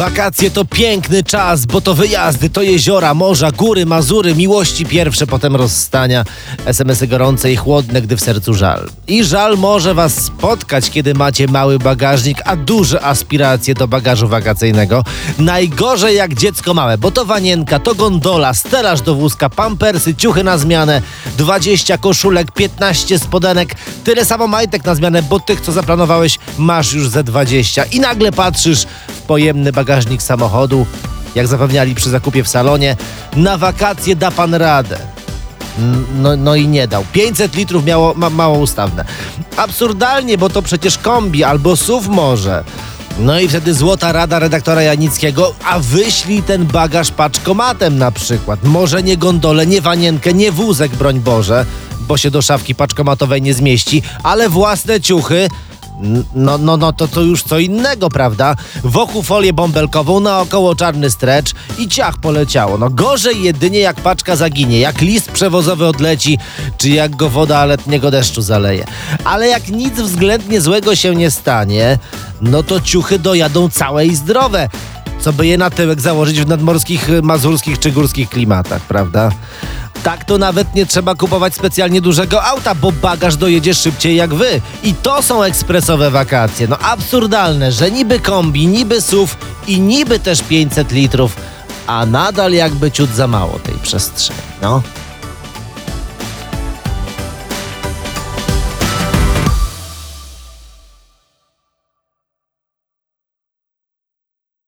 Wakacje to piękny czas, bo to wyjazdy, to jeziora, morza, góry, mazury, miłości pierwsze, potem rozstania, SMS-y gorące i chłodne, gdy w sercu żal. I żal może was spotkać, kiedy macie mały bagażnik, a duże aspiracje do bagażu wakacyjnego. Najgorzej jak dziecko małe, bo to wanienka, to gondola, stelaż do wózka, pampersy, ciuchy na zmianę, 20 koszulek, 15 spodenek, tyle samo majtek na zmianę, bo tych, co zaplanowałeś, masz już ze 20. I nagle patrzysz w pojemny bagażnik samochodu, jak zapewniali przy zakupie w salonie, na wakacje da pan radę. No, no i nie dał. 500 litrów miało ma, mało ustawne. Absurdalnie, bo to przecież kombi albo SUV może. No i wtedy złota rada redaktora Janickiego, a wyślij ten bagaż paczkomatem na przykład. Może nie gondolę, nie wanienkę, nie wózek, broń Boże, bo się do szafki paczkomatowej nie zmieści, ale własne ciuchy, no, no, no to to już co innego, prawda? Wokół folię bąbelkową, naokoło czarny strecz i ciach poleciało. No gorzej jedynie jak paczka zaginie, jak list przewozowy odleci, czy jak go woda letniego deszczu zaleje. Ale jak nic względnie złego się nie stanie, no to ciuchy dojadą całe i zdrowe. Co by je na tyłek założyć w nadmorskich, mazurskich czy górskich klimatach, prawda? Tak to nawet nie trzeba kupować specjalnie dużego auta, bo bagaż dojedzie szybciej jak wy. I to są ekspresowe wakacje. No absurdalne, że niby kombi, niby SUV i niby też 500 litrów, a nadal jakby ciut za mało tej przestrzeni. No.